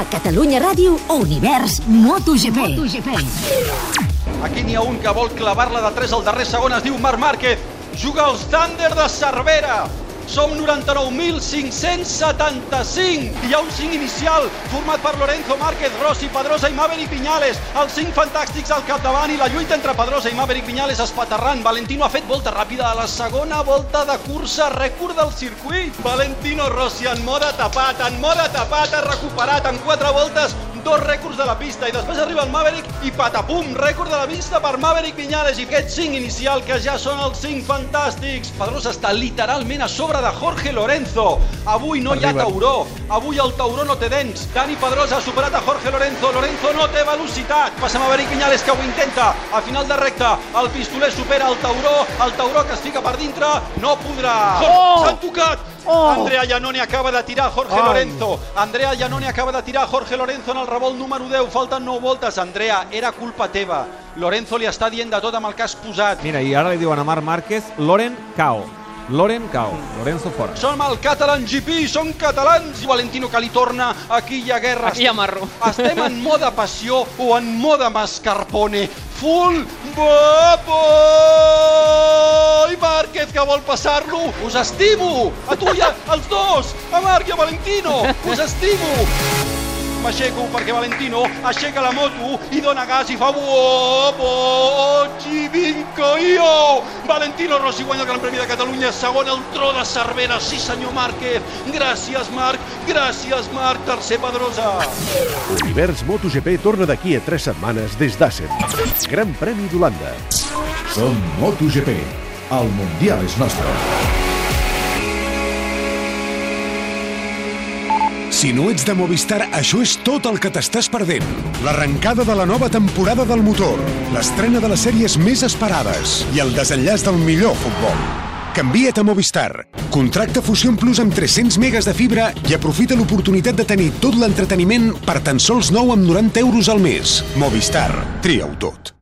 A Catalunya Ràdio, Univers MotoGP. MotoGP. Aquí n'hi ha un que vol clavar-la de 3 al darrer segon, es diu Marc Márquez. Juga els Thunder de Cervera. Som 99.575. Hi ha un 5 inicial format per Lorenzo Márquez, Rossi, Pedrosa i Maverick Viñales. Els 5 fantàstics al capdavant i la lluita entre Pedrosa i Maverick Viñales espaterrant. Valentino ha fet volta ràpida a la segona volta de cursa, rècord del circuit. Valentino Rossi en mode tapat, en mode tapat, ha recuperat en 4 voltes dos rècords de la pista i després arriba el Maverick i patapum, rècord de la pista per Maverick Viñales i aquest 5 inicial que ja són els 5 fantàstics. Pedrosa està literalment a sobre de Jorge Lorenzo. Avui no hi ha tauró, avui el tauró no té dents. Dani Pedrosa ha superat a Jorge Lorenzo, Lorenzo no té velocitat. Passa Maverick Viñales que ho intenta. A final de recta, el pistoler supera el tauró, el tauró que es fica per dintre, no podrà. Oh! S'han tocat! Oh! Andrea Iannone acaba de tirar Jorge Ai. Lorenzo. Andrea Iannone acaba de tirar Jorge Lorenzo en el revolt número 10. Falten 9 voltes. Andrea, era culpa teva. Lorenzo li està dient de tot amb el que has posat. Mira, i ara li diuen a Marc Márquez, Loren Cao. Loren Cao. Lorenzo fora. Som el Catalan GP, som catalans. I Valentino que li torna, aquí hi ha guerra. Aquí hi ha marro. Estem en mode passió o en mode mascarpone. Full Bobo! Que vol passar-lo. Us estimo! A tu i a, als dos! A Marc i a Valentino! Us estimo! M'aixeco perquè Valentino aixeca la moto i dona gas i fa Bobo! Ci vinco io! Valentino Rossi guanya el Gran Premi de Catalunya, segon el tro de Cervera. Sí, senyor Márquez. Gràcies, Marc. Gràcies, Marc. Tercer Pedrosa. Univers MotoGP torna d'aquí a 3 setmanes des d'Assen. Gran Premi d'Holanda. Som MotoGP. El Mundial és nostre. Si no ets de Movistar, això és tot el que t'estàs perdent. L'arrencada de la nova temporada del motor, l'estrena de les sèries més esperades i el desenllaç del millor futbol. Canvia't a Movistar. Contracta Fusion Plus amb 300 megas de fibra i aprofita l'oportunitat de tenir tot l'entreteniment per tan sols 9 amb 90 euros al mes. Movistar. Tria-ho tot.